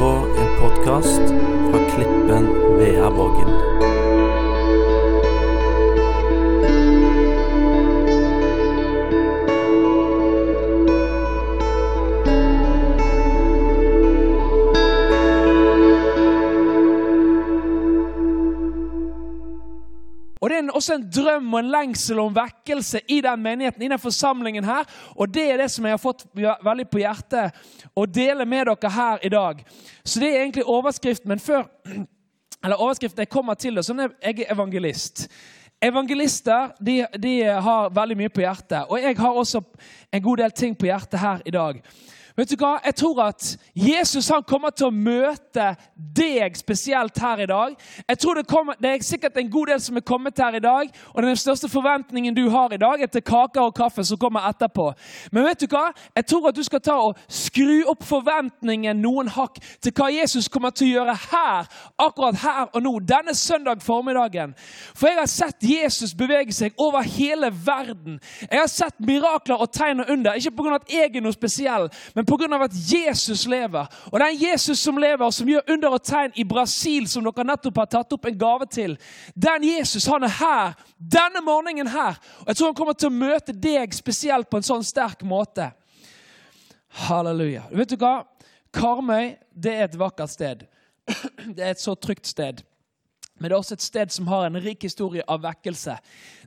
på en podkast fra Klippen Veaborgen. Og også en drøm og en lengsel en vekkelse i den menigheten, i den forsamlingen her. Og det er det som jeg har fått veldig på hjertet å dele med dere her i dag. Så det er egentlig overskriften. Men før eller overskriften jeg kommer til det, sånn er jeg er evangelist. Evangelister de, de har veldig mye på hjertet. Og jeg har også en god del ting på hjertet her i dag. Vet du hva? Jeg tror at Jesus han kommer til å møte deg spesielt her i dag. Jeg tror Det, kommer, det er sikkert en god del som er kommet her i dag, og den største forventningen du har i dag, er til kaker og kaffe som kommer etterpå. Men vet du hva? Jeg tror at du skal ta og skru opp forventningen noen hakk til hva Jesus kommer til å gjøre her, akkurat her og nå, denne søndag formiddagen. For jeg har sett Jesus bevege seg over hele verden. Jeg har sett mirakler og tegn og under, ikke pga. at jeg er noe spesiell, men pga. at Jesus lever. Og den Jesus som lever, som gjør under og tegn i Brasil, som dere nettopp har tatt opp en gave til, den Jesus han er her denne morgenen her. Og jeg tror han kommer til å møte deg spesielt på en sånn sterk måte. Halleluja. Vet du hva? Karmøy det er et vakkert sted. Det er et så trygt sted. Men det er også et sted som har en rik historie av vekkelse.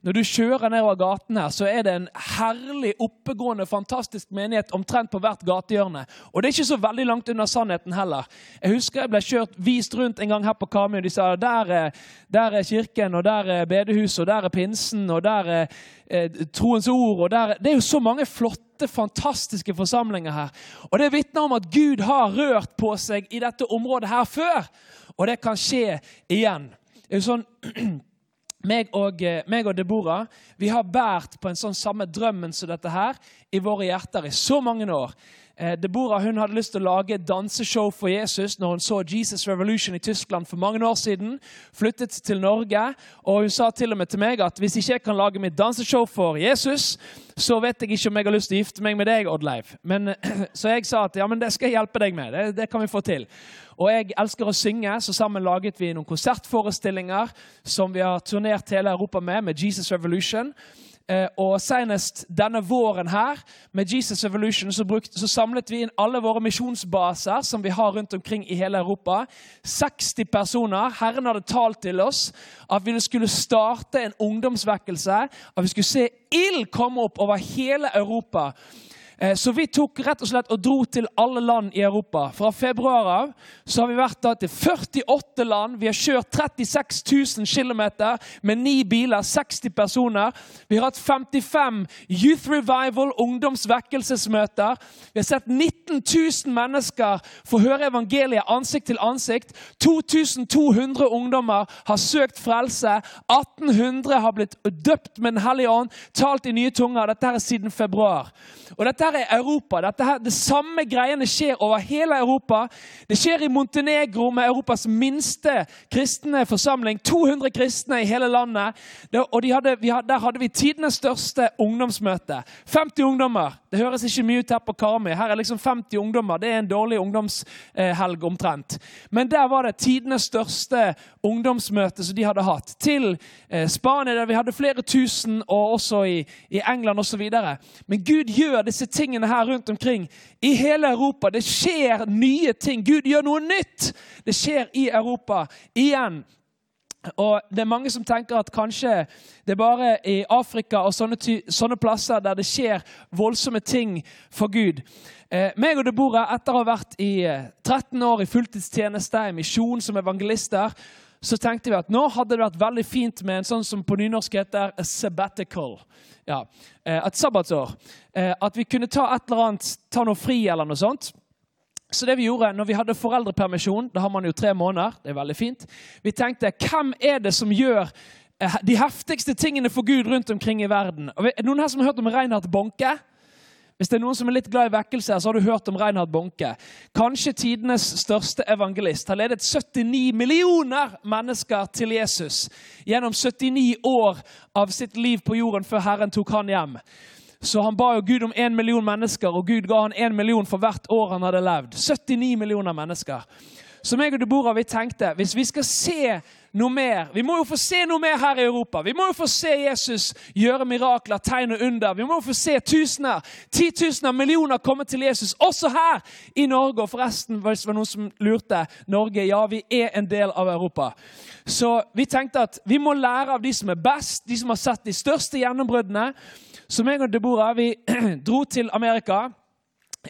Når du kjører nedover gaten her, så er det en herlig, oppegående, fantastisk menighet omtrent på hvert gatehjørne. Og det er ikke så veldig langt unna sannheten heller. Jeg husker jeg ble kjørt, vist rundt en gang her på Karmøy. De sa der er, der er kirken, og der er bedehuset, og der er pinsen, og der er eh, troens ord. og der, Det er jo så mange flotte fantastiske forsamlinger her. Og Det vitner om at Gud har rørt på seg i dette området her før. Og det kan skje igjen. Jo sånn, meg og, eh, meg og Deborah vi har båret på en sånn samme drømmen som dette her i våre hjerter i så mange år. Eh, Deborah hun hadde lyst til å lage danseshow for Jesus når hun så Jesus Revolution i Tyskland for mange år siden. Flyttet til Norge, og hun sa til og med til meg at hvis ikke jeg kan lage mitt danseshow for Jesus, så vet jeg ikke om jeg har lyst til å gifte meg med deg, Oddleif. Men, så jeg sa at ja, men det skal jeg hjelpe deg med. Det, det kan vi få til. Og jeg elsker å synge, så sammen laget vi noen konsertforestillinger som vi har turnert hele Europa med, med Jesus Revolution. Eh, og Senest denne våren her med Jesus Evolution så, så, samlet vi inn alle våre misjonsbaser som vi har rundt omkring i hele Europa. 60 personer. Herren hadde talt til oss at vi skulle starte en ungdomsvekkelse. At vi skulle se ild komme opp over hele Europa. Eh, så vi tok rett og slett og dro til alle land i Europa. Fra februar av så har vi vært da til 48 land. Vi har kjørt 36 000 km med ni biler, 60 personer. Vi har hatt 55 Youth Revival, ungdomsvekkelsesmøter. Vi har sett 19 000 mennesker få høre evangeliet ansikt til ansikt. 2200 ungdommer har søkt frelse. 1800 har blitt døpt med Den hellige ånd, talt i nye tunger. Dette her er siden februar. Og dette her er Europa. Her, det samme greiene skjer over hele Europa. Det skjer i Montenegro med Europas minste kristne forsamling. 200 kristne i hele landet. Og de hadde, hadde, der hadde vi tidenes største ungdomsmøte. 50 ungdommer. Det høres ikke mye ut her på Karmøy. Her er liksom 50 ungdommer. Det er en dårlig ungdomshelg omtrent. Men der var det tidenes største ungdomsmøte som de hadde hatt. Til eh, Spania, der vi hadde flere tusen, og også i, i England osv. Men Gud gjør disse tingene her rundt omkring i hele Europa. Det skjer nye ting. Gud gjør noe nytt. Det skjer i Europa igjen. Og Det er mange som tenker at kanskje det er bare i Afrika og sånne, sånne plasser der det skjer voldsomme ting for Gud. Eh, meg og Deborah, etter å ha vært i 13 eh, år i fulltidstjeneste, i misjon som evangelister, så tenkte vi at nå hadde det vært veldig fint med en sånn som på nynorsk heter a sabbatical. Ja, eh, Et sabbatsår. Eh, at vi kunne ta et eller annet, ta noe fri eller noe sånt. Så det vi gjorde når vi hadde foreldrepermisjon, da har man jo tre måneder, det er veldig fint, vi tenkte hvem er det som gjør eh, de heftigste tingene for Gud rundt omkring i verden? Er det noen her som har hørt om Reinhard Bonke? Hvis det er noen som er litt glad i vekkelse, så har du hørt om Reinhard Bonke. Kanskje tidenes største evangelist. Har ledet 79 millioner mennesker til Jesus gjennom 79 år av sitt liv på jorden før Herren tok han hjem. Så han ba jo Gud om én million mennesker, og Gud ga han én million for hvert år han hadde levd. 79 millioner mennesker. Så meg og Deborah vi tenkte hvis vi skal se noe mer Vi må jo få se noe mer her i Europa. Vi må jo få se Jesus gjøre mirakler, tegn og under. Vi må jo få se tusener, titusener, millioner komme til Jesus, også her i Norge. Og forresten, hvis det var noen som lurte, Norge, ja, vi er en del av Europa. Så vi tenkte at vi må lære av de som er best, de som har sett de største gjennombruddene. Så meg og Deborah vi dro til Amerika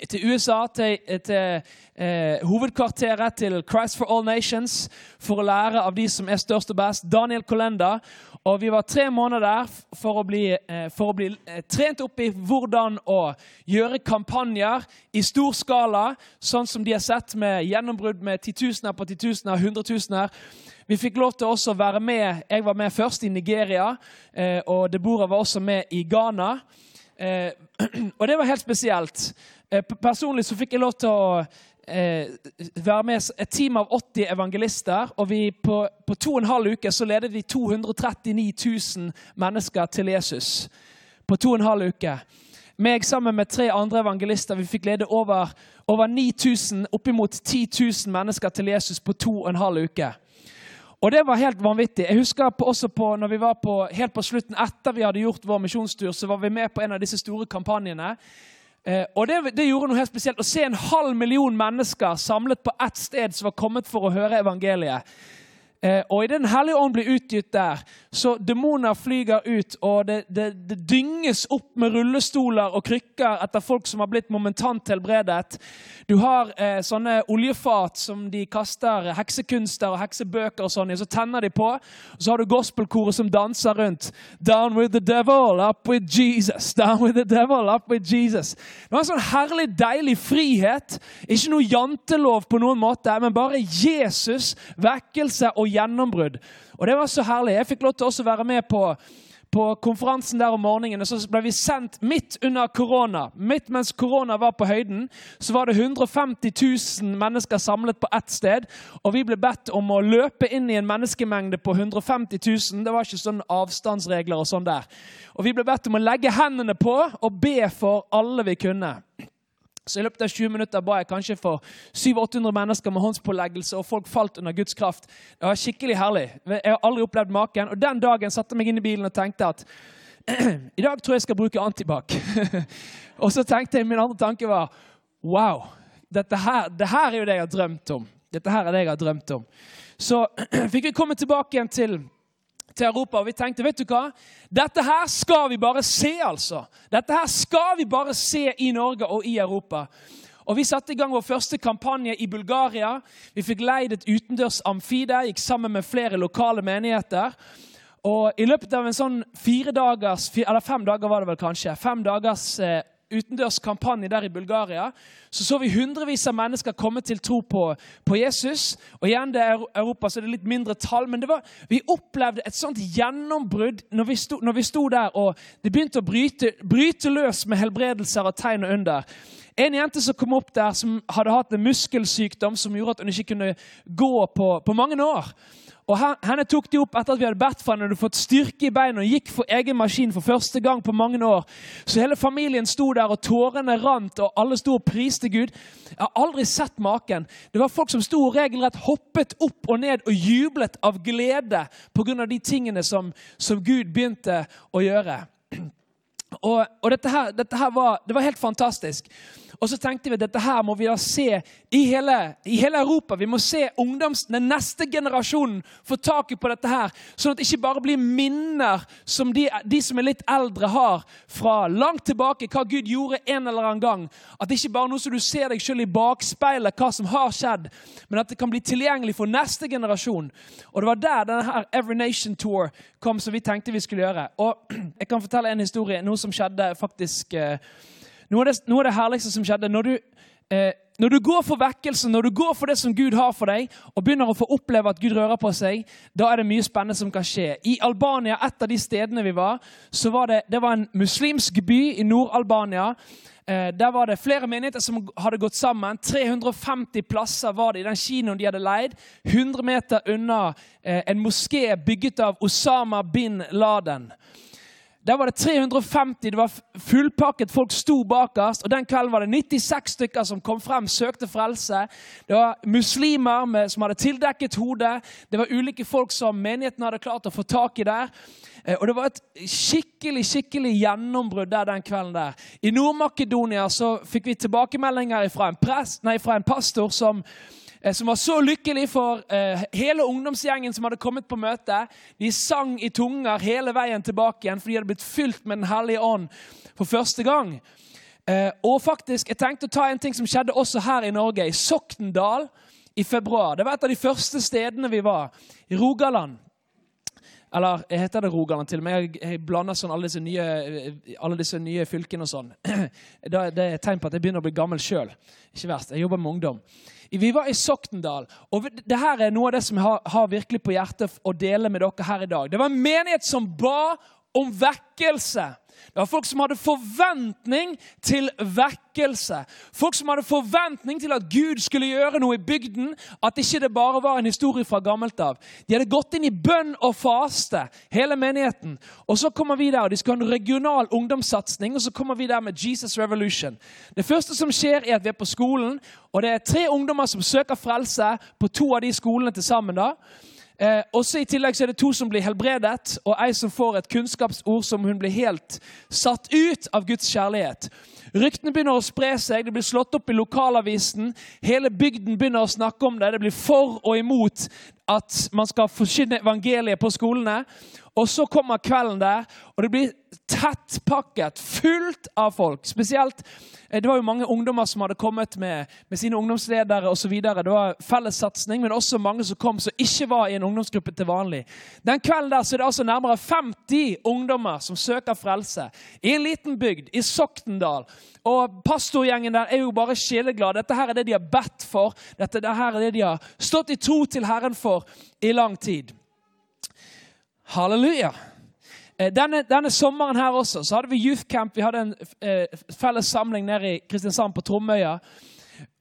til USA, til, til eh, hovedkvarteret til Christ for All Nations, for å lære av de som er størst og best. Daniel Kolenda. Og vi var tre måneder der for å bli, eh, for å bli eh, trent opp i hvordan å gjøre kampanjer i stor skala, sånn som de har sett med gjennombrudd med titusener på titusener, hundretusener. Vi fikk lov til også å være med. Jeg var med først i Nigeria, eh, og Deborah var også med i Ghana. Eh, og det var helt spesielt. Eh, personlig så fikk jeg lov til å eh, være med et team av 80 evangelister. Og vi på, på to og en halv uke så ledet vi 239 000 mennesker til Jesus. På to og en halv uke. Meg sammen med tre andre evangelister vi fikk lede over, over 9000, oppimot 10 000 mennesker til Jesus på to og en halv uke. Og det var helt vanvittig. Jeg husker på, også på, når vi var på, helt på slutten, etter vi hadde gjort vår misjonstur, så var vi med på en av disse store kampanjene. Eh, og det, det, gjorde noe helt spesielt. Å se en halv million mennesker samlet på ett sted som var kommet for å høre evangeliet. Eh, og i Den hellige ånd blir utgitt der, så demoner flyger ut, og det, det, det, dynges opp med rullestoler og krykker etter folk som har blitt momentant helbredet. Du har eh, sånne oljefat som de kaster heksekunster og heksebøker og sånn i, så tenner de på. Og så har du gospelkoret som danser rundt. Down with the devil, up with Jesus. Down with the devil, up with Jesus. Det var en sånn herlig, deilig frihet. Ikke noe jantelov på noen måte, men bare Jesus, vekkelse og gjennombrudd. Og det var så herlig. Jeg fikk lov til også å være med på, på konferansen der om morgenen. og Så ble vi sendt midt under korona. Midt mens korona var på høyden, så var det 150 000 mennesker samlet på ett sted. Og vi ble bedt om å løpe inn i en menneskemengde på 150 000. Det var ikke sånne avstandsregler og sånn der. Og vi ble bedt om å legge hendene på og be for alle vi kunne. Så I løpet av 20 minutter ba jeg kanskje for 700-800 mennesker med håndspåleggelse, og folk falt under Guds kraft. Det var skikkelig herlig. Jeg har aldri opplevd maken. Og Den dagen satte jeg meg inn i bilen og tenkte at i dag tror jeg jeg skal bruke antibac. og så tenkte jeg, min andre tanke var wow, dette her, det her er jo det jeg har drømt om. Dette her er det jeg har drømt om. Så fikk vi komme tilbake igjen til til Europa. Og vi tenkte vet du hva? Dette her skal vi bare se, altså. Dette her skal vi bare se i Norge og i Europa. Og Vi satte i gang vår første kampanje i Bulgaria. Vi fikk leid et utendørs amfi der, gikk sammen med flere lokale menigheter. Og I løpet av en sånn fire dagers, eller fem dager var det vel kanskje, fem dagers eh, utendørs kampanje der i Bulgaria, så så vi hundrevis av mennesker komme til tro på, på Jesus. Og igjen, det er Europa, så det er litt mindre tall. Men var, vi opplevde et sånt gjennombrudd når vi, sto, når vi sto der, og det begynte å bryte, bryte løs med helbredelser og tegn og under. En jente som kom opp der, som hadde hatt en muskelsykdom som gjorde at hun ikke kunne gå på, på mange år. Og Henne tok de opp etter at vi hadde bedt for henne. Hun hadde fått styrke i beina og gikk for egen maskin for første gang på mange år. Så hele familien sto der, og tårene rant, og alle sto og priste Gud. Jeg har aldri sett maken. Det var folk som sto og regelrett hoppet opp og ned og jublet av glede pga. de tingene som, som Gud begynte å gjøre. Og, og dette, her, dette her var, det var helt fantastisk. Og så tenkte vi at dette her må vi da se i hele, i hele Europa. Vi må se ungdoms, den neste generasjonen få taket på dette her, sånn at det ikke bare blir minner som de, de, som er litt eldre, har fra langt tilbake, hva Gud gjorde en eller annen gang. At det ikke bare er noe som du ser deg selv i bakspeilet, hva som har skjedd, men at det kan bli tilgjengelig for neste generasjon. Og det var der denne her Every Nation Tour kom, som vi tenkte vi skulle gjøre. Og jeg kan fortelle en historie, noe som skjedde faktisk eh, noe av det, noe av det herligste som skjedde når du, eh, når du går for vekkelse, når du går for det som Gud har for deg, og begynner å få oppleve at Gud rører på seg, da er det mye spennende som kan skje. I Albania, et av de stedene vi var, så var det, det var en muslimsk by i Nord-Albania. Eh, der var det flere menigheter som hadde gått sammen. 350 plasser var det i den kinoen de hadde leid. 100 meter unna eh, en moské bygget av Osama bin Laden. Der var det 350, det var fullpakket, folk sto bakerst. Og den kvelden var det 96 stykker som kom frem, søkte frelse. Det var muslimer med, som hadde tildekket hodet. Det var ulike folk som menigheten hadde klart å få tak i der. Eh, og det var et skikkelig skikkelig gjennombrudd der den kvelden. der. I Nord-Makedonia så fikk vi tilbakemeldinger fra en, prest, nei, fra en pastor som som var så lykkelig for eh, hele ungdomsgjengen som hadde kommet på møte. De sang i tunger hele veien tilbake igjen, for de hadde blitt fylt med Den hellige ånd for første gang. Eh, og faktisk, Jeg tenkte å ta en ting som skjedde også her i Norge, i Sokndal i februar. Det var et av de første stedene vi var. I Rogaland. Eller jeg heter det Rogaland til og med. Jeg blander sånn alle disse nye, alle disse nye fylkene og sånn. Det er et tegn på at jeg begynner å bli gammel sjøl. Ikke verst. Jeg jobber med ungdom. Vi var i Sokndal, og det her er noe av det som jeg har, har virkelig på hjertet å dele med dere her i dag. Det var en menighet som ba om vekkelse. Det var folk som hadde forventning til vekkelse. Folk som hadde forventning til at Gud skulle gjøre noe i bygden. At ikke det bare var en historie fra gammelt av. De hadde gått inn i bønn og faste, hele menigheten. Og så kommer vi der, og De skal ha en regional ungdomssatsing, og så kommer vi der med Jesus Revolution. Det første som skjer, er at vi er på skolen, og det er tre ungdommer som søker frelse på to av de skolene til sammen. da. Eh, også I tillegg så er det to som blir helbredet, og ei som får et kunnskapsord som hun blir helt satt ut av Guds kjærlighet. Ryktene begynner å spre seg, det blir slått opp i lokalavisen. Hele bygden begynner å snakke om det. Det blir for og imot at man skal forkynne evangeliet på skolene. Og så kommer kvelden der, og det blir tettpakket, fullt av folk. Spesielt eh, Det var jo mange ungdommer som hadde kommet med, med sine ungdomsledere osv. Det var fellessatsing, men også mange som kom som ikke var i en ungdomsgruppe til vanlig. Den kvelden der så er det altså nærmere 50 ungdommer som søker frelse. I en liten bygd, i Sokndal. Og pastorgjengen der er jo bare sjeleglade. Dette her er det de har bedt for. Dette her er det de har stått i tro til Herren for i lang tid. Halleluja. Eh, denne, denne, sommeren her også så hadde vi Youth Camp. Vi hadde en eh, felles samling nede i Kristiansand, på Tromøya.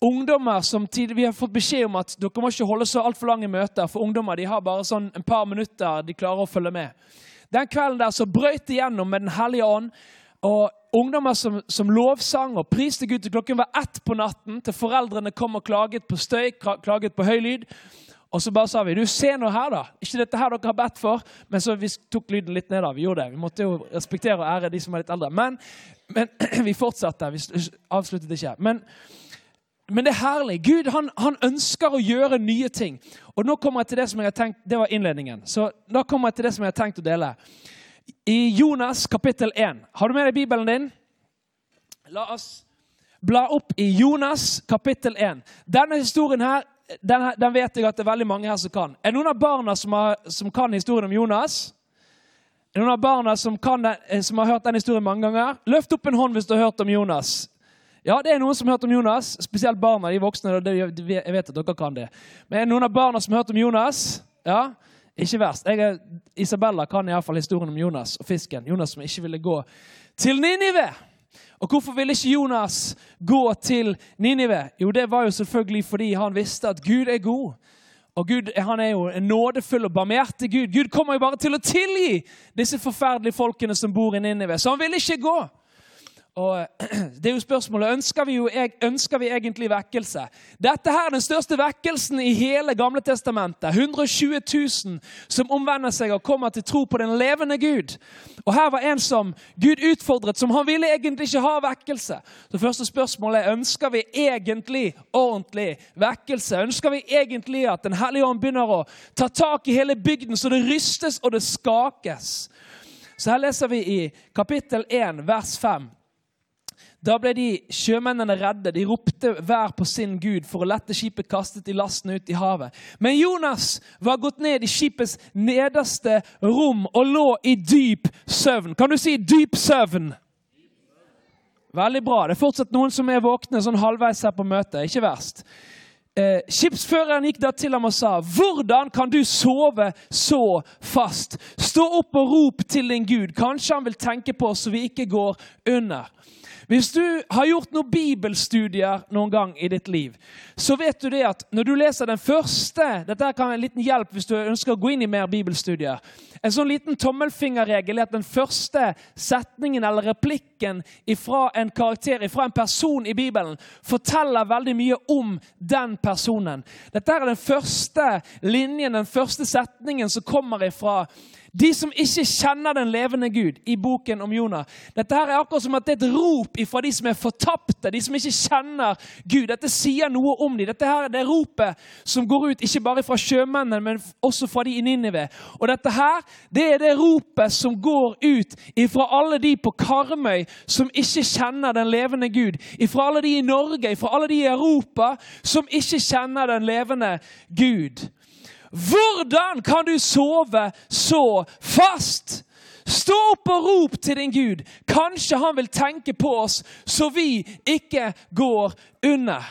Ungdommer som tid, Vi har fått beskjed om at dere må ikke holde så altfor lange møter, for ungdommer de har bare sånn en par minutter de klarer å følge med. Den kvelden der så brøyt det gjennom med Den hellige ånd. Og ungdommer som, som, lovsang og priste Gud til klokken var ett på natten, til foreldrene kom og klaget på støy, klaget på høy lyd. Og så bare sa vi du, se nå her, da. Ikke dette her dere har bedt for. Men så vi tok lyden litt ned. da. Vi gjorde det. Vi måtte jo respektere og ære de som er litt eldre. Men, men vi fortsatte. Vi avsluttet ikke. Men, men det er herlig. Gud han, han, ønsker å gjøre nye ting. Og nå kommer jeg til Det som jeg har tenkt, det var innledningen. Så da kommer jeg til det som jeg har tenkt å dele. I Jonas kapittel 1. Har du med deg Bibelen din? La oss bla opp i Jonas kapittel 1. Denne historien her den, den, vet jeg at det er veldig mange her som kan. Er det noen av barna som, har, som kan historien om Jonas? Er det noen av barna som, den, eh, som, har hørt den historien mange ganger? Løft opp en hånd hvis du har hørt om Jonas. Ja, det er noen som har hørt om Jonas. Spesielt barna. De voksne. Jeg vet at dere kan det. Men er det noen av barna som har hørt om Jonas? Ja, ikke verst. Jeg, Isabella kan iallfall historien om Jonas og fisken. Jonas som ikke ville gå til Ninive. Og hvorfor ville ikke Jonas gå til Ninive? Jo, det var jo selvfølgelig fordi han visste at Gud er god. Og Gud han er jo en nådefull og barmhjertig Gud. Gud kommer jo bare til å tilgi disse forferdelige folkene som bor i Ninive. Så han ville ikke gå. Og det er jo spørsmålet, ønsker vi, jo, ønsker vi egentlig vekkelse? Dette her er den største vekkelsen i hele Gamle testamentet. 120 000 som omvender seg og kommer til tro på den levende Gud. Og her var en som Gud utfordret, som han ville egentlig ikke ha vekkelse. Så første spørsmålet er ønsker vi egentlig ordentlig vekkelse. Ønsker vi egentlig at Den hellige ånd begynner å ta tak i hele bygden så det rystes og det skakes? Så her leser vi i kapittel 1, vers 5. Da ble de sjømennene redde. De ropte hver på sin gud for å lette skipet kastet i lasten ut i havet. Men Jonas var gått ned i skipets nederste rom og lå i dyp søvn. Kan du si dyp søvn? Veldig bra. Det er fortsatt noen som er våkne sånn halvveis her på møtet. Ikke verst. Eh, skipsføreren gikk da til ham og sa, 'Hvordan kan du sove så fast?' 'Stå opp og rop til din Gud. Kanskje han vil tenke på oss så vi ikke går under.' Hvis du har gjort noen bibelstudier noen gang i ditt liv, så vet du det at når du leser den første Dette kan være en liten hjelp hvis du ønsker å gå inn i mer bibelstudier. En sånn liten tommelfingerregel er at den første setningen eller replikken fra en karakter, fra en person i Bibelen, forteller veldig mye om den personen. Dette er den første linjen, den første setningen som kommer ifra de som ikke kjenner den levende Gud, i boken om Jonah. Dette her er akkurat som at det er et rop fra de som er fortapte, de som ikke kjenner Gud. Dette sier noe om dem. Dette her er det ropet som går ut ikke bare fra sjømennene, men også fra de i Ninive. Og dette her, det er det ropet som går ut fra alle de på Karmøy som ikke kjenner den levende Gud. Fra alle de i Norge, fra alle de i Europa som ikke kjenner den levende Gud. Hvordan kan du sove så fast? Stå opp og rop til din Gud. Kanskje han vil tenke på oss, så vi ikke går under.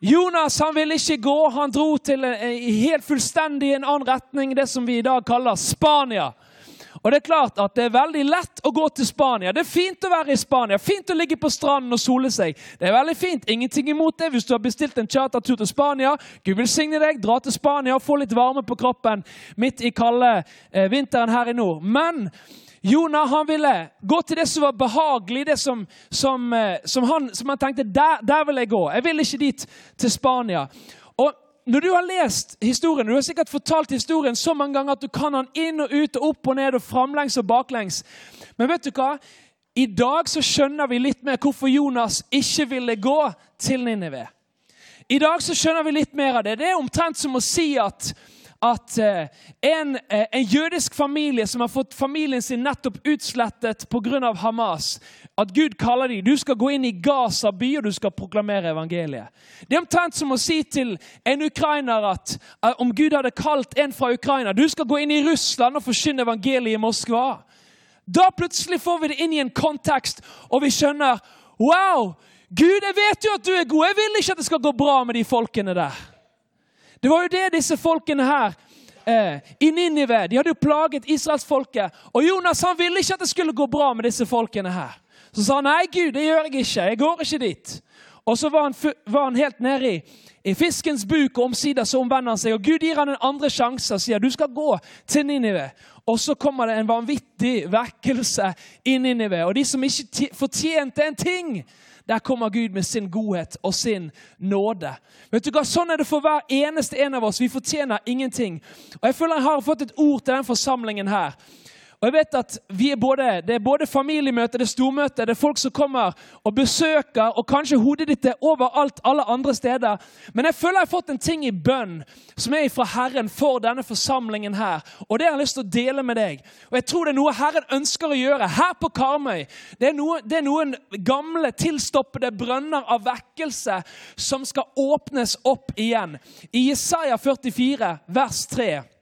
Jonas han ville ikke gå. Han dro til helt fullstendig en annen retning, det som vi i dag kaller Spania. Og Det er klart at det er veldig lett å gå til Spania. Det er fint å være i Spania, fint å ligge på stranden og sole seg. Det er veldig fint, Ingenting imot det hvis du har bestilt en chartertur til Spania. Gud velsigne deg, dra til Spania og få litt varme på kroppen midt i kalde eh, vinteren her i nord. Men Jonah han ville gå til det som var behagelig, det som, som, eh, som, han, som han, tenkte der, der vil jeg gå. Jeg vil ikke dit til Spania. Når du har lest historien, du har sikkert fortalt historien så mange ganger at du kan den inn og ut og opp og ned og framlengs og baklengs. Men vet du hva? I dag så skjønner vi litt mer hvorfor Jonas ikke ville gå til Ninive. I dag så skjønner vi litt mer av det. Det er omtrent som å si at at eh, en, eh, en, jødisk familie som har fått familien sin nettopp utslettet pga. Hamas At Gud kaller dem du skal gå inn i Gaza by og du skal proklamere evangeliet. Det er omtrent som å si til en ukrainer at eh, om Gud hadde kalt en fra Ukraina du skal gå inn i Russland og forkynne evangeliet i Moskva. Da plutselig får vi det inn i en kontekst, og vi skjønner Wow! Gud, jeg vet jo at du er god. Jeg vil ikke at det skal gå bra med de folkene der. Det var jo det disse folkene her eh, i Ninive de hadde jo plaget israelsfolket. Og Jonas han ville ikke at det skulle gå bra med disse folkene her. Så sa han nei, Gud, det gjør jeg ikke. Jeg går ikke dit. Og så var han, var han helt nedi i fiskens buk, og omsider så omvender han seg. Og Gud gir han en andre sjanse og sier du skal gå til Ninive. Og så kommer det en vanvittig vekkelse i Ninive. Og de som ikke fortjente en ting, der kommer Gud med sin godhet og sin nåde. Vet du hva? Sånn er det for hver eneste en av oss. Vi fortjener ingenting. Og Jeg føler jeg har fått et ord til den forsamlingen her. Og jeg vet at er både, Det er både familiemøte, det er stormøte, det er folk som kommer og besøker, og kanskje hodet ditt er overalt alle andre steder. Men jeg føler jeg har fått en ting i bønn som er fra Herren for denne forsamlingen her. Og det har jeg lyst til å dele med deg. Og jeg tror det er noe Herren ønsker å gjøre her på Karmøy. Det er, noe, det er noen gamle, tilstoppede brønner av vekkelse som skal åpnes opp igjen. I Jesaja 44, vers 3.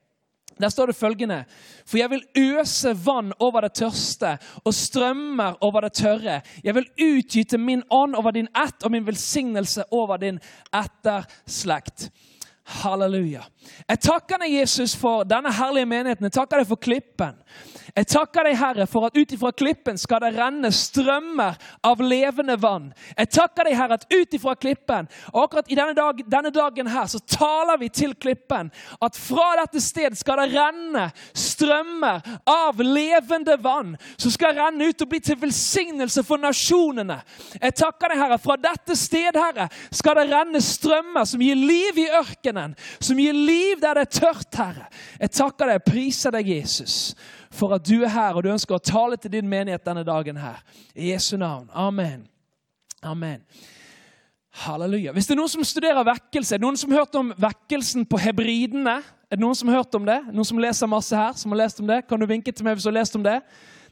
Der står det følgende For jeg vil øse vann over det tørste og strømmer over det tørre. Jeg vil utgyte min ånd over din ett og min velsignelse over din etterslekt. Halleluja. Jeg takker deg, Jesus, for denne herlige menigheten. Jeg takker deg for Klippen. Jeg takker deg, Herre, for at ut ifra klippen skal det renne strømmer av levende vann. Jeg takker deg, Herre, at ut ifra klippen, og akkurat i denne, dag, denne, dagen her, så taler vi til klippen at fra dette sted skal det renne strømmer av levende vann, som skal renne ut og bli til velsignelse for nasjonene. Jeg takker deg, Herre, fra dette sted, Herre, skal det renne strømmer som gir liv i ørkenen, som gir liv der det er tørt, Herre. Jeg takker deg, priser deg, Jesus for at du er her, og du ønsker å tale til din menighet denne dagen her. I Jesu navn. Amen. Amen. Halleluja. Hvis det er noen som studerer vekkelse, er det noen som har hørt om vekkelsen på hebridene? Er det noen som har hørt om det? Noen som leser masse her? som har lest om det? Kan du vinke til meg hvis du har lest om det?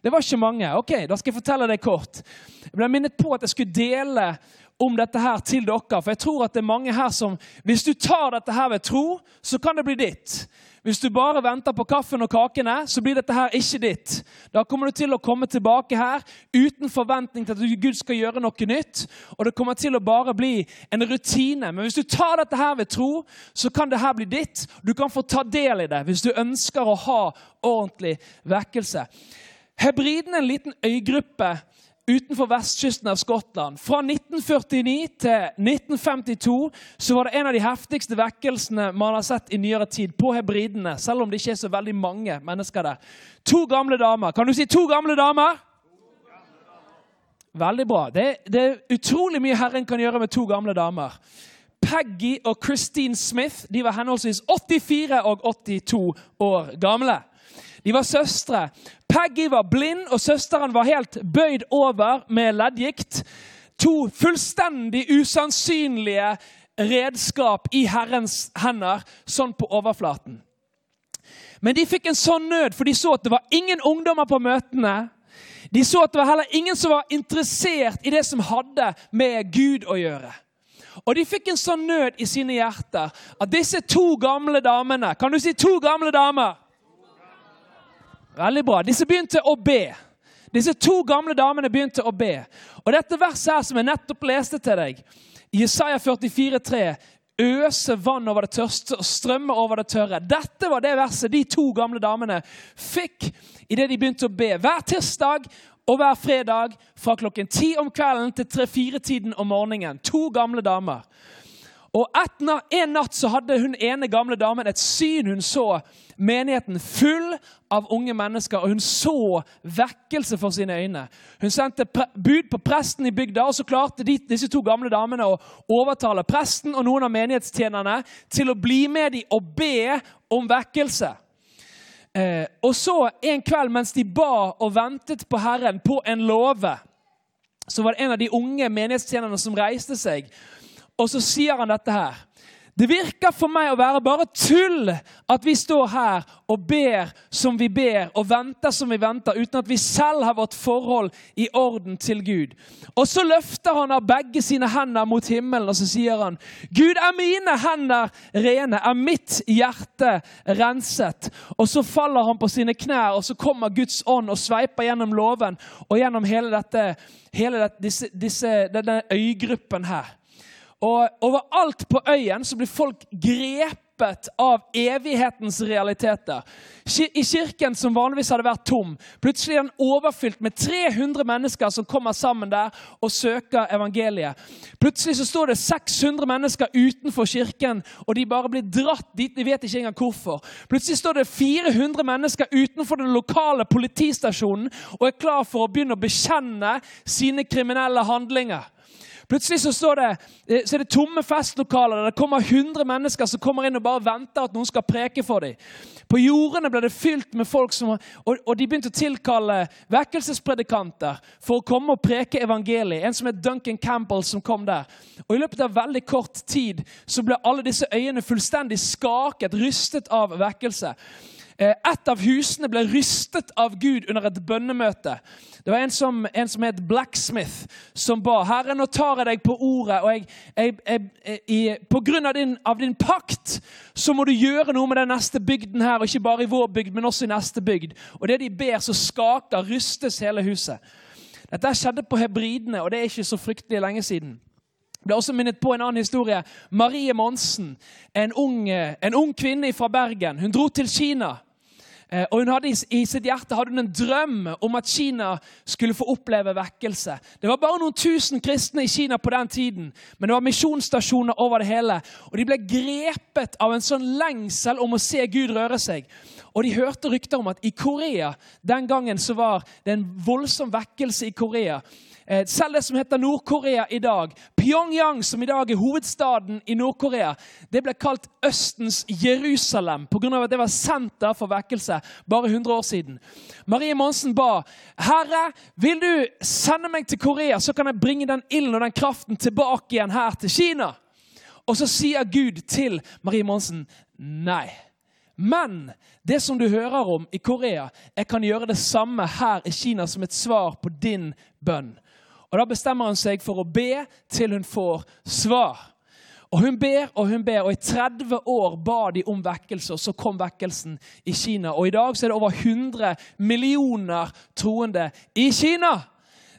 Det var ikke mange. Ok, Da skal jeg fortelle deg kort. Jeg ble minnet på at jeg skulle dele om dette her til dere. For jeg tror at det er mange her som Hvis du tar dette her ved tro, så kan det bli ditt. Hvis du bare venter på kaffen og kakene, så blir dette her ikke ditt. Da kommer du til å komme tilbake her uten forventning til at Gud skal gjøre noe nytt. Og det kommer til å bare bli en rutine. Men hvis du tar dette her ved tro, så kan det her bli ditt. Du kan få ta del i det hvis du ønsker å ha ordentlig vekkelse. Hebriden er en liten øygruppe utenfor vestkysten av Skottland. Fra 1949 til 1952 så var det en av de heftigste vekkelsene man har sett i nyere tid på hebridene, selv om det ikke er så veldig mange mennesker der. To gamle damer. Kan du si to gamle damer? Veldig bra. Det, det er utrolig mye Herren kan gjøre med to gamle damer. Peggy og Christine Smith de var henholdsvis 84 og 82 år gamle. De var søstre. Peggy var blind, og søsteren var helt bøyd over med leddgikt. To fullstendig usannsynlige redskap i Herrens hender, sånn på overflaten. Men de fikk en sånn nød, for de så at det var ingen ungdommer på møtene. De så at det var heller ingen som var interessert i det som hadde med Gud å gjøre. Og de fikk en sånn nød i sine hjerter at disse to gamle damene Kan du si to gamle damer? Veldig bra. Disse begynte å be. Disse to gamle damene begynte å be. Og dette verset her som jeg nettopp leste til deg, Jesaja 44, 44,3 Øse vann over det tørste og strømme over det tørre. Dette var det verset de to gamle damene fikk idet de begynte å be. Hver tirsdag og hver fredag fra klokken ti om kvelden til tre-fire-tiden om morgenen. To gamle damer. Og En natt så hadde hun ene gamle damen et syn. Hun så menigheten full av unge mennesker, og hun så vekkelse for sine øyne. Hun sendte bud på presten i bygda, og så klarte de, disse to gamle damene å overtale presten og noen av menighetstjenerne til å bli med dem og be om vekkelse. Eh, og så en kveld mens de ba og ventet på Herren på en låve, så var det en av de unge menighetstjenerne som reiste seg og så sier han dette her. Det virker for meg å være bare tull at vi står her og ber som vi ber, og venter som vi venter, uten at vi selv har vårt forhold i orden til Gud. Og så løfter han av begge sine hender mot himmelen og så sier han, Gud, er mine hender rene? Er mitt hjerte renset? Og så faller han på sine knær, og så kommer Guds ånd og sveiper gjennom låven og gjennom hele, dette, hele dette, disse, disse, denne øygruppen her. Og overalt på øyen så blir folk grepet av evighetens realiteter. I kirken, som vanligvis hadde vært tom, plutselig er den overfylt med 300 mennesker som kommer sammen der og søker evangeliet. Plutselig så står det 600 mennesker utenfor kirken, og de bare blir dratt dit. De vet ikke engang hvorfor. Plutselig står det 400 mennesker utenfor den lokale politistasjonen og er klar for å begynne å bekjenne sine kriminelle handlinger. Plutselig så, står det, eh, så er det tomme festlokaler der det kommer 100 mennesker som kommer inn og bare venter at noen skal preke for dem. På jordene ble det fylt med folk, som, og, og de begynte å tilkalle vekkelsespredikanter for å komme og preke evangeliet. En som het Duncan Campbell, som kom der. Og I løpet av veldig kort tid så ble alle disse øyene fullstendig skaket, rystet av vekkelse. Eh, et av husene ble rystet av Gud under et bønnemøte. Det var en som, en som het Blacksmith, som ba Herre, nå tar jeg deg på ordet. og jeg, jeg, jeg, jeg, På grunn av din, av din, pakt så må du gjøre noe med den neste bygden her. og Ikke bare i vår bygd, men også i neste bygd. Og det de ber, så skaker, rystes hele huset. Dette skjedde på Hebridene, og det er ikke så fryktelig lenge siden. Ble også minnet på en annen historie. Marie Monsen, en ung kvinne fra Bergen. Hun dro til Kina. Eh, og hun hadde I sitt hjerte hadde hun en drøm om at Kina skulle få oppleve vekkelse. Det var bare noen tusen kristne i Kina på den tiden, men det var misjonsstasjoner over det hele. Og De ble grepet av en sånn lengsel om å se Gud røre seg. Og de hørte rykter om at i Korea den gangen så var det en voldsom vekkelse i Korea. Eh, selv det som heter Nord-Korea i dag, Pyongyang, som i dag er hovedstaden i Nord-Korea, det ble kalt Østens Jerusalem pga. at det var senter for vekkelse bare 100 år siden. Marie Monsen ba Herre, vil du sende meg til Korea, så kan jeg bringe den ilden og den kraften tilbake igjen her til Kina. Og så sier Gud til Marie Monsen nei. Men det som du hører om i Korea, jeg kan gjøre det samme her i Kina som et svar på din bønn. Og Da bestemmer hun seg for å be til hun får svar. Og Hun ber og hun ber, og i 30 år ba de om vekkelse, og så kom vekkelsen i Kina. Og I dag så er det over 100 millioner troende i Kina.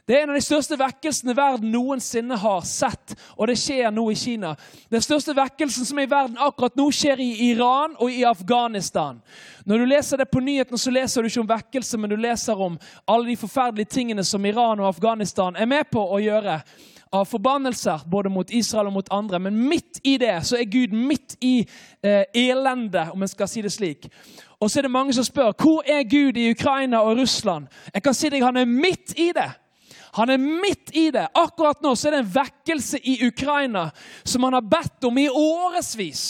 Det er en av de største vekkelsene verden noensinne har sett, og det skjer nå i Kina. Den største vekkelsen som er i verden akkurat nå, skjer i Iran og i Afghanistan. Når du leser det på nyhetene, så leser du ikke om vekkelse, men du leser om alle de forferdelige tingene som Iran og Afghanistan er med på å gjøre av forbannelser både mot Israel og mot andre. Men midt i det så er Gud midt i eh, elendet, om en skal si det slik. Og så er det mange som spør hvor er Gud i Ukraina og Russland. Jeg kan si deg han er midt i det. Han er midt i det. Akkurat nå så er det en vekkelse i Ukraina som han har bedt om i årevis.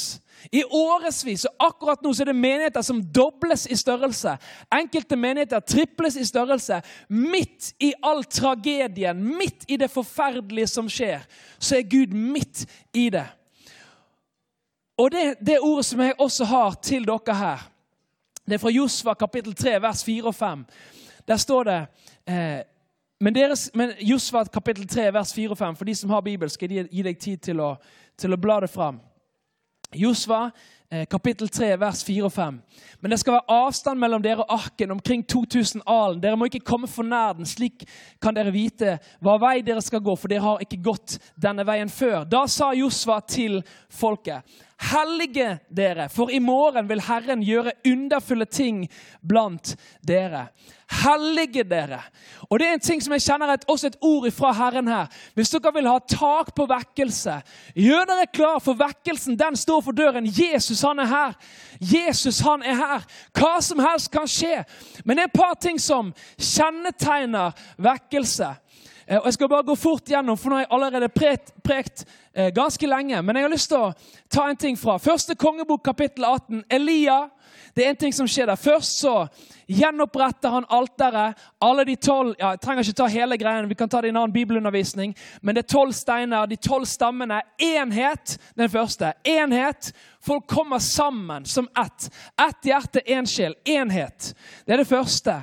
I årevis, og Akkurat nå så er det menigheter som dobles i størrelse. Enkelte menigheter triples i størrelse. Midt i all tragedien, midt i det forferdelige som skjer, så er Gud midt i det. Og det, det ordet som jeg også har til dere her, det er fra Josva kapittel 3, vers 4 og 5. Der står det eh, men, deres, men Josva kapittel 3, vers 4 og 5, for de som har Bibel, skal jeg gi deg tid til å, til å bla det fram. Josva kapittel 3, vers 4 og 5. Men det skal være avstand mellom dere og arken, omkring 2000 alen. Dere må ikke komme for nær den, slik kan dere vite hva vei dere skal gå, for dere har ikke gått denne veien før. Da sa Josva til folket, hellige dere, for i morgen vil Herren gjøre underfulle ting blant dere. Hellige dere. Og det er en ting som jeg kjenner et, også et ord fra Herren her. Hvis dere vil ha tak på vekkelse, gjør dere klar, for vekkelsen den står for døren. Jesus han er her. Jesus han er her. Hva som helst kan skje. Men det er et par ting som kjennetegner vekkelse. Eh, og Jeg skal bare gå fort gjennom, for nå har jeg allerede prekt, prekt eh, ganske lenge. Men jeg har lyst til å ta en ting fra første kongebok, kapittel 18. Elia. Det er en ting som skjer der. Først så gjenoppretter han alteret. Alle de tolv ja, Jeg trenger ikke ta hele greien, vi kan ta det i en annen bibelundervisning. Men det er tolv steiner, de tolv stammene. Enhet, den første. Enhet. Folk kommer sammen som ett. Ett hjerte, én sjel. Enhet. Det er det første.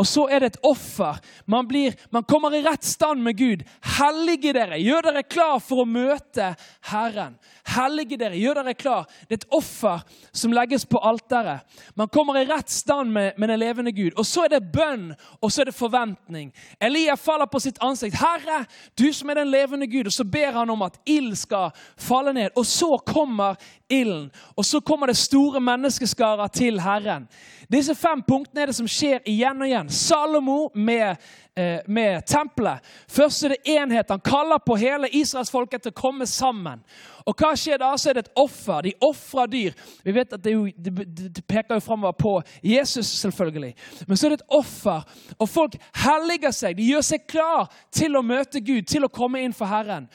Og så er det et offer. Man, blir, man kommer i rett stand med Gud. Hellige dere, gjør dere klar for å møte Herren. Hellige dere, gjør dere klar. Det er et offer som legges på alteret. Man kommer i rett stand med, med den levende Gud. Og så er det bønn, og så er det forventning. Elia faller på sitt ansikt. Herre, du som er den levende Gud. Og så ber han om at ild skal falle ned. Og så kommer ilden. Og så kommer det store menneskeskarer til Herren. Disse fem punktene er det som skjer igjen og igjen. Salomo med, eh, med tempelet. Først er det enhet. Han kaller på hele israelsfolket til å komme sammen. Og hva skjer da? Så er det et offer. De ofrer dyr. Vi vet at det, jo, det, det peker jo framover på Jesus, selvfølgelig. Men så er det et offer. Og folk helliger seg. De gjør seg klar til å møte Gud, til å komme inn for Herren.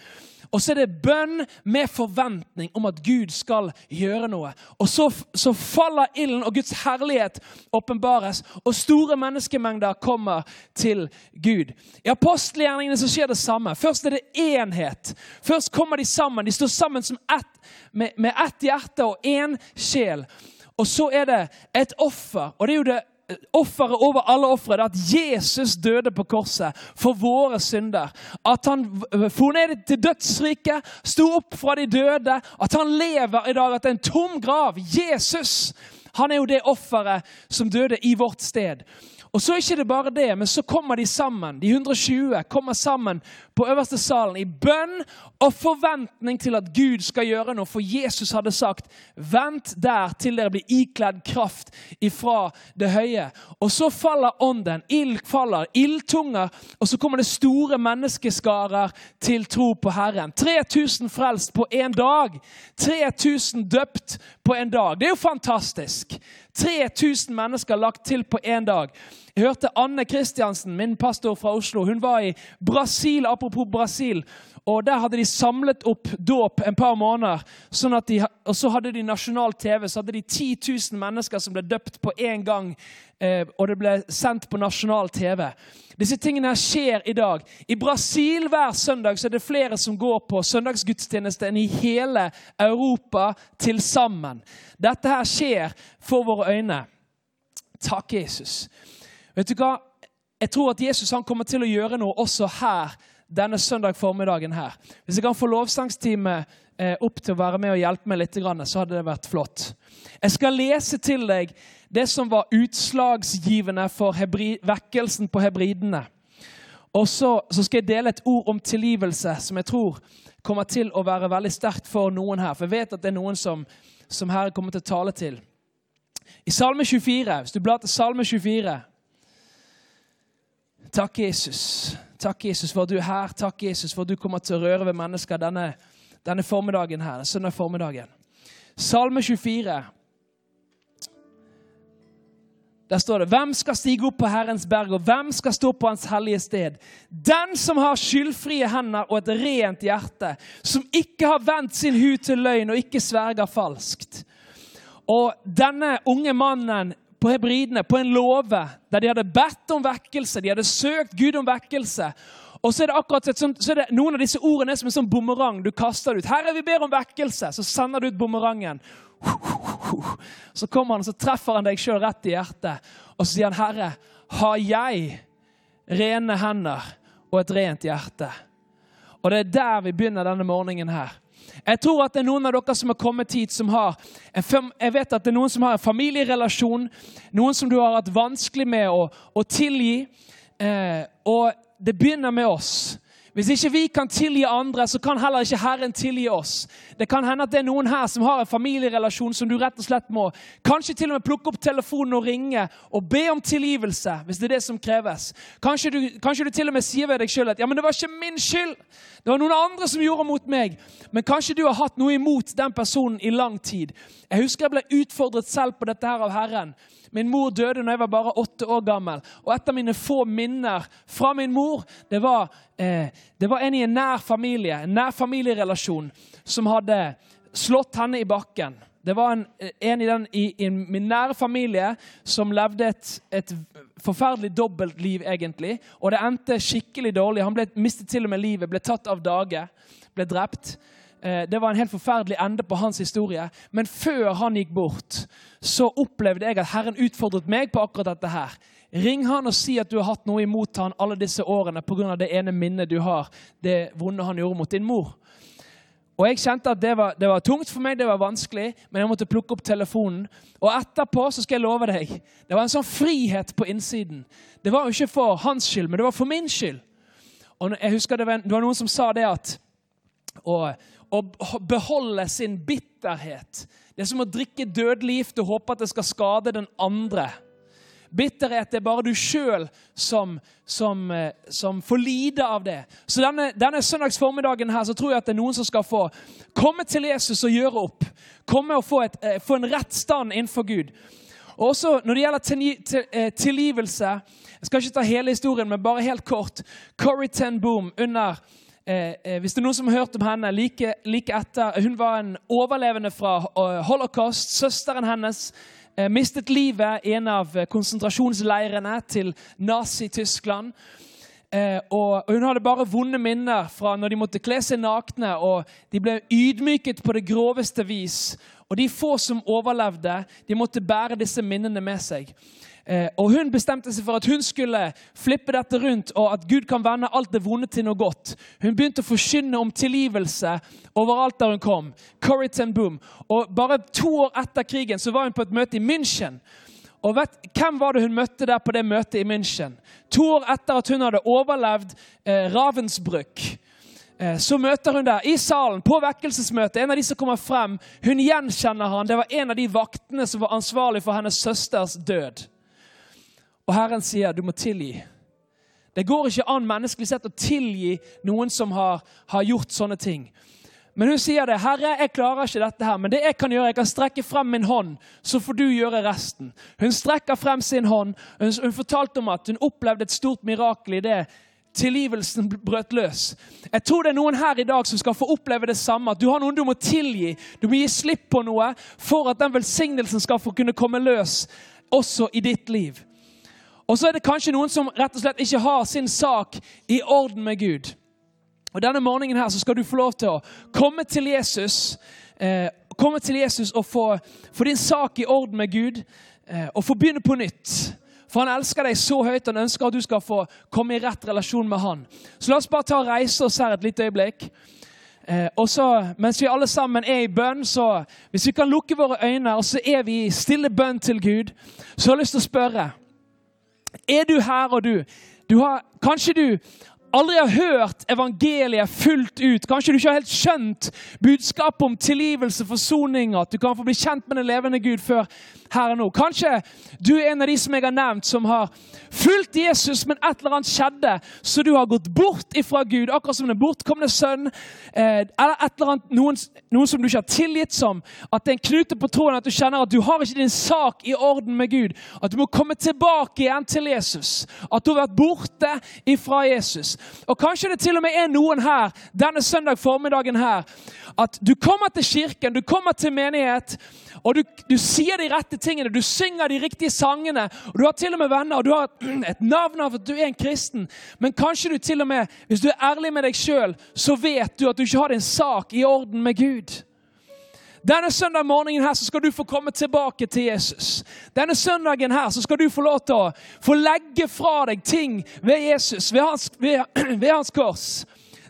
Og så er det bønn med forventning om at Gud skal gjøre noe. Og så, så faller ilden, og Guds herlighet åpenbares, og store menneskemengder kommer til Gud. I apostelgjerningene så skjer det samme. Først er det enhet. Først kommer de sammen. De står sammen ett, med, med ett hjerte og én sjel. Og så er det et offer. Og det er jo det offeret over alle ofre, at Jesus døde på korset for våre synder. At han for ned til dødsriket, sto opp fra de døde. At han lever i dag, at det er en tom grav. Jesus han er jo det offeret som døde i vårt sted. Og så er ikke det bare det, men så kommer de sammen. De 120 kommer sammen på øverste salen i bønn og forventning til at Gud skal gjøre noe. For Jesus hadde sagt, 'Vent der til dere blir ikledd kraft ifra det høye'. Og så faller ånden. Ild faller, ildtunger, og så kommer det store menneskeskarer til tro på Herren. 3000 frelst på én dag. 3000 døpt på en dag. Det er jo fantastisk. 3000 mennesker lagt til på én dag. Hørte Anne Kristiansen, min pastor fra Oslo. Hun var i Brasil, apropos Brasil. Og Der hadde de samlet opp dåp en par måneder. Sånn de, og så hadde de nasjonal TV. Så hadde de 10 000 mennesker som ble døpt på én gang. Eh, og det ble sendt på nasjonal TV. Disse tingene her skjer i dag. I Brasil hver søndag så er det flere som går på søndagsgudstjeneste enn i hele Europa til sammen. Dette her skjer for våre øyne. Takk, Jesus. Vet du hva? Jeg tror at Jesus han kommer til å gjøre noe også her denne søndag formiddagen her. Hvis jeg kan få lovsangsteamet eh, opp til å være med og hjelpe meg litt, så hadde det vært flott. Jeg skal lese til deg det som var utslagsgivende for vekkelsen på hebridene. Og så, så skal jeg dele et ord om tilgivelse som jeg tror kommer til å være veldig sterkt for noen her. For jeg vet at det er noen som, som her kommer til å tale til. I Salme 24, hvis du blar til Salme 24 Takk, Jesus. Takk, Jesus, for at du er her. Takk, Jesus, for at du kommer til å røre ved mennesker denne, denne formiddagen her, søndag formiddagen. Salme 24. Der står det Hvem skal stige opp på Herrens berg, og hvem skal stå på Hans hellige sted? Den som har skyldfrie hender og et rent hjerte, som ikke har vendt sin hud til løgn og ikke sverger falskt. Og denne unge mannen på hebridene, på en låve, der de hadde bedt om vekkelse, de hadde søkt Gud om vekkelse. Og så er det akkurat sånt, så er det Noen av disse ordene som en sånn bumerang du kaster ut. 'Herre, vi ber om vekkelse.' Så sender du ut bumerangen. Så kommer han så treffer han deg sjøl rett i hjertet. Og så sier han, 'Herre, har jeg rene hender og et rent hjerte?' Og det er der vi begynner denne morgenen her. Jeg tror at det er noen av dere som har kommet hit, som har en, jeg vet at det er noen som har en familierelasjon, noen som du har hatt vanskelig med å, å tilgi. Eh, og det begynner med oss. Hvis ikke vi kan tilgi andre, så kan heller ikke Herren tilgi oss. Det kan hende at det er noen her som har en familierelasjon som du rett og slett må kanskje til og med plukke opp telefonen og ringe og be om tilgivelse. hvis det er det som kreves. Kanskje du, kanskje du til og med sier ved deg sjøl at ja, men det var ikke min skyld. Det var noen andre som gjorde mot meg. Men kanskje du har hatt noe imot den personen i lang tid. Jeg husker jeg ble utfordret selv på dette her av Herren. Min mor døde når jeg var bare åtte år gammel. Og et av mine få minner fra min mor, det var, eh, det var en i en nær familie, en nær familierelasjon, som hadde slått henne i bakken. Det var en, en i, den, i, i, min nære familie som levde et, et forferdelig dobbeltliv, egentlig. Og det endte skikkelig dårlig. Han ble, mistet til og med livet, ble tatt av dage, ble drept. Eh, det var en helt forferdelig ende på hans historie. Men før han gikk bort, så opplevde jeg at Herren utfordret meg på akkurat dette her. Ring han og si at du har hatt noe imot han alle disse årene pga. det ene minnet du har, det vonde han gjorde mot din mor. Og Jeg kjente at det var, det var, tungt for meg, det var vanskelig, men jeg måtte plukke opp telefonen. Og etterpå så skal jeg love deg, det var en sånn frihet på innsiden. Det var jo ikke for hans skyld, men det var for min skyld. Og jeg husker Det var, det var noen som sa det at og, å beholde sin bitterhet. Det er som å drikke dødelig gift og håpe at det skal skade den andre. Bitterhet er bare du sjøl som, som, eh, som, får lide av det. Så denne, denne søndags her, så tror jeg at det er noen som skal få komme til Jesus og gjøre opp. Komme og få, et, eh, få en rett stand innenfor Gud. Og også Når det gjelder eh, tilgivelse Jeg skal ikke ta hele historien, men bare helt kort. Corrie ten Boom under Eh, eh, hvis det er noen som har hørt om henne like, like, etter Hun var en overlevende fra uh, holocaust. Søsteren hennes eh, mistet livet i en av konsentrasjonsleirene til Nazi-Tyskland. Eh, og, Hun hadde bare vonde minner fra når de måtte kle seg nakne. og De ble ydmyket på det groveste vis. Og de få som overlevde, de måtte bære disse minnene med seg. Eh, og Hun bestemte seg for at hun skulle flippe dette rundt, og at Gud kan vende alt det vonde til noe godt. Hun begynte å forkynne om tilgivelse overalt der hun kom. Ten Boom. Og Bare to år etter krigen så var hun på et møte i München. Og vet, Hvem var det hun møtte der på det møtet i München? To år etter at hun hadde overlevd eh, Ravensbrück. Eh, så møter hun der, i salen, på vekkelsesmøtet, en av de som kommer frem. Hun gjenkjenner han. Det var en av de vaktene som var ansvarlig for hennes søsters død. Og Herren sier du må tilgi. Det går ikke an menneskelig sett å tilgi noen som har, har gjort sånne ting. Men hun sier det. 'Herre, jeg klarer ikke dette her, men det jeg kan gjøre, jeg kan strekke frem min hånd, så får du gjøre resten.' Hun strekker frem sin hånd. Hun, hun fortalte om at hun opplevde et stort mirakel i det tilgivelsen brøt løs. Jeg tror det er noen her i dag som skal få oppleve det samme. At du har noen du må tilgi. Du må gi slipp på noe for at den velsignelsen skal få kunne komme løs også i ditt liv. Og så er det kanskje noen som rett og slett ikke har sin sak i orden med Gud. Og Denne morgenen her så skal du få lov til å komme til Jesus eh, komme til Jesus og få, få, din sak i orden med Gud eh, og få begynne på nytt. For han elsker deg så høyt han ønsker at du skal få komme i rett relasjon med han. Så la oss bare ta og reise oss her et lite øyeblikk. Eh, og så, Mens vi alle sammen er i bønn, så hvis vi kan lukke våre øyne, og så er vi i stille bønn til Gud, så har jeg lyst til å spørre er du her og du? Du har, kanskje du aldri har hørt evangeliet fullt ut. Kanskje du ikke har helt skjønt budskapet om tilgivelse, forsoning, at du kan få bli kjent med den levende Gud før her og nå. Kanskje du er en av de som jeg har nevnt, som har fulgt Jesus, men et eller annet skjedde, så du har gått bort ifra Gud, akkurat som den bortkomne sønn, eh, eller et eller annet, noen, noen som du ikke har tilgitt som. At det er en knute på troen, at du kjenner at du har ikke din sak i orden med Gud. At du må komme tilbake igjen til Jesus. At du har vært borte ifra Jesus. Og kanskje det til og med er noen her denne søndag formiddagen her, at du kommer til kirken, du kommer til menighet, og du, du sier de rette tingene, du synger de riktige sangene, og du har til og med venner, og du har et, navn av at du er en kristen, men kanskje du til og med, hvis du er ærlig med deg sjøl, så vet du at du ikke har din sak i orden med Gud. Denne søndag morgenen her så skal du få komme tilbake til Jesus. Denne søndagen her så skal du få lov til å få legge fra deg ting ved Jesus, ved hans, ved, ved hans kors.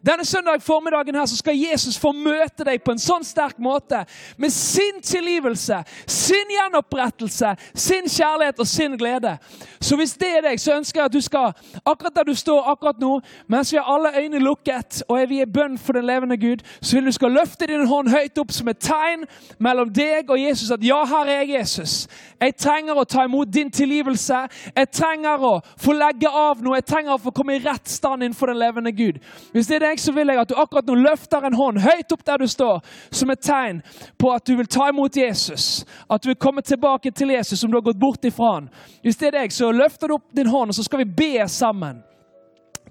Denne søndag formiddagen her så skal Jesus få møte deg på en sånn sterk måte med sin tilgivelse, sin gjenopprettelse, sin kjærlighet og sin glede. Så hvis det er deg, så ønsker jeg at du skal, akkurat der du står akkurat nå, mens vi har alle øyne lukket og er vi i bønn for den levende Gud, så vil du skal løfte din hånd høyt opp som et tegn mellom deg og Jesus at ja, her er jeg Jesus. Jeg trenger å ta imot din tilgivelse. Jeg trenger å få legge av noe. Jeg trenger å få komme i rett stand innenfor den levende Gud. Hvis det er deg, så vil jeg at du akkurat nå løfter en hånd høyt opp der du står, som et tegn på at du vil ta imot Jesus. At du vil komme tilbake til Jesus som du har gått bort ifra han. Hvis det er deg, så løfter du opp din hånd, og så skal vi be sammen.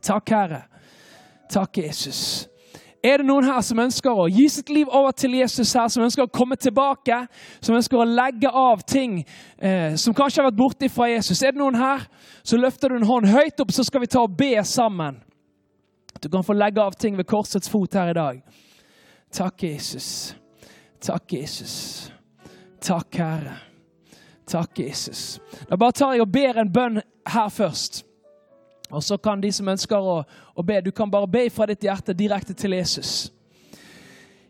Takk, Herre. Takk, Jesus. Er det noen her som ønsker å gi sitt liv over til Jesus her, som ønsker å komme tilbake, som ønsker å legge av ting eh, som kanskje har vært borte fra Jesus? Er det noen her, så løfter du en hånd høyt opp, så skal vi ta og be sammen. Du kan få legge av ting ved korsets fot her i dag. Takk, Jesus. Takk, Jesus. Takk, Herre. Takk, Jesus. Da bare tar jeg og ber en bønn her først. Og så kan de som ønsker å, å be, du kan bare be fra ditt hjerte direkte til Jesus.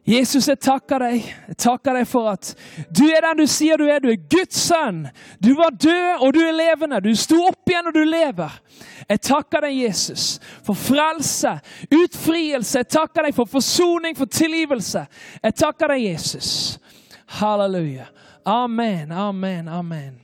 Jesus, jeg takker deg. Jeg takker deg for at du er den du sier du er. Du er Guds sønn. Du var død, og du er levende. Du sto opp igjen, og du lever. Jeg takker deg, Jesus, for frelse, utfrielse. Jeg takker deg for forsoning, for tilgivelse. Jeg takker deg, Jesus. Halleluja. Amen, amen, amen.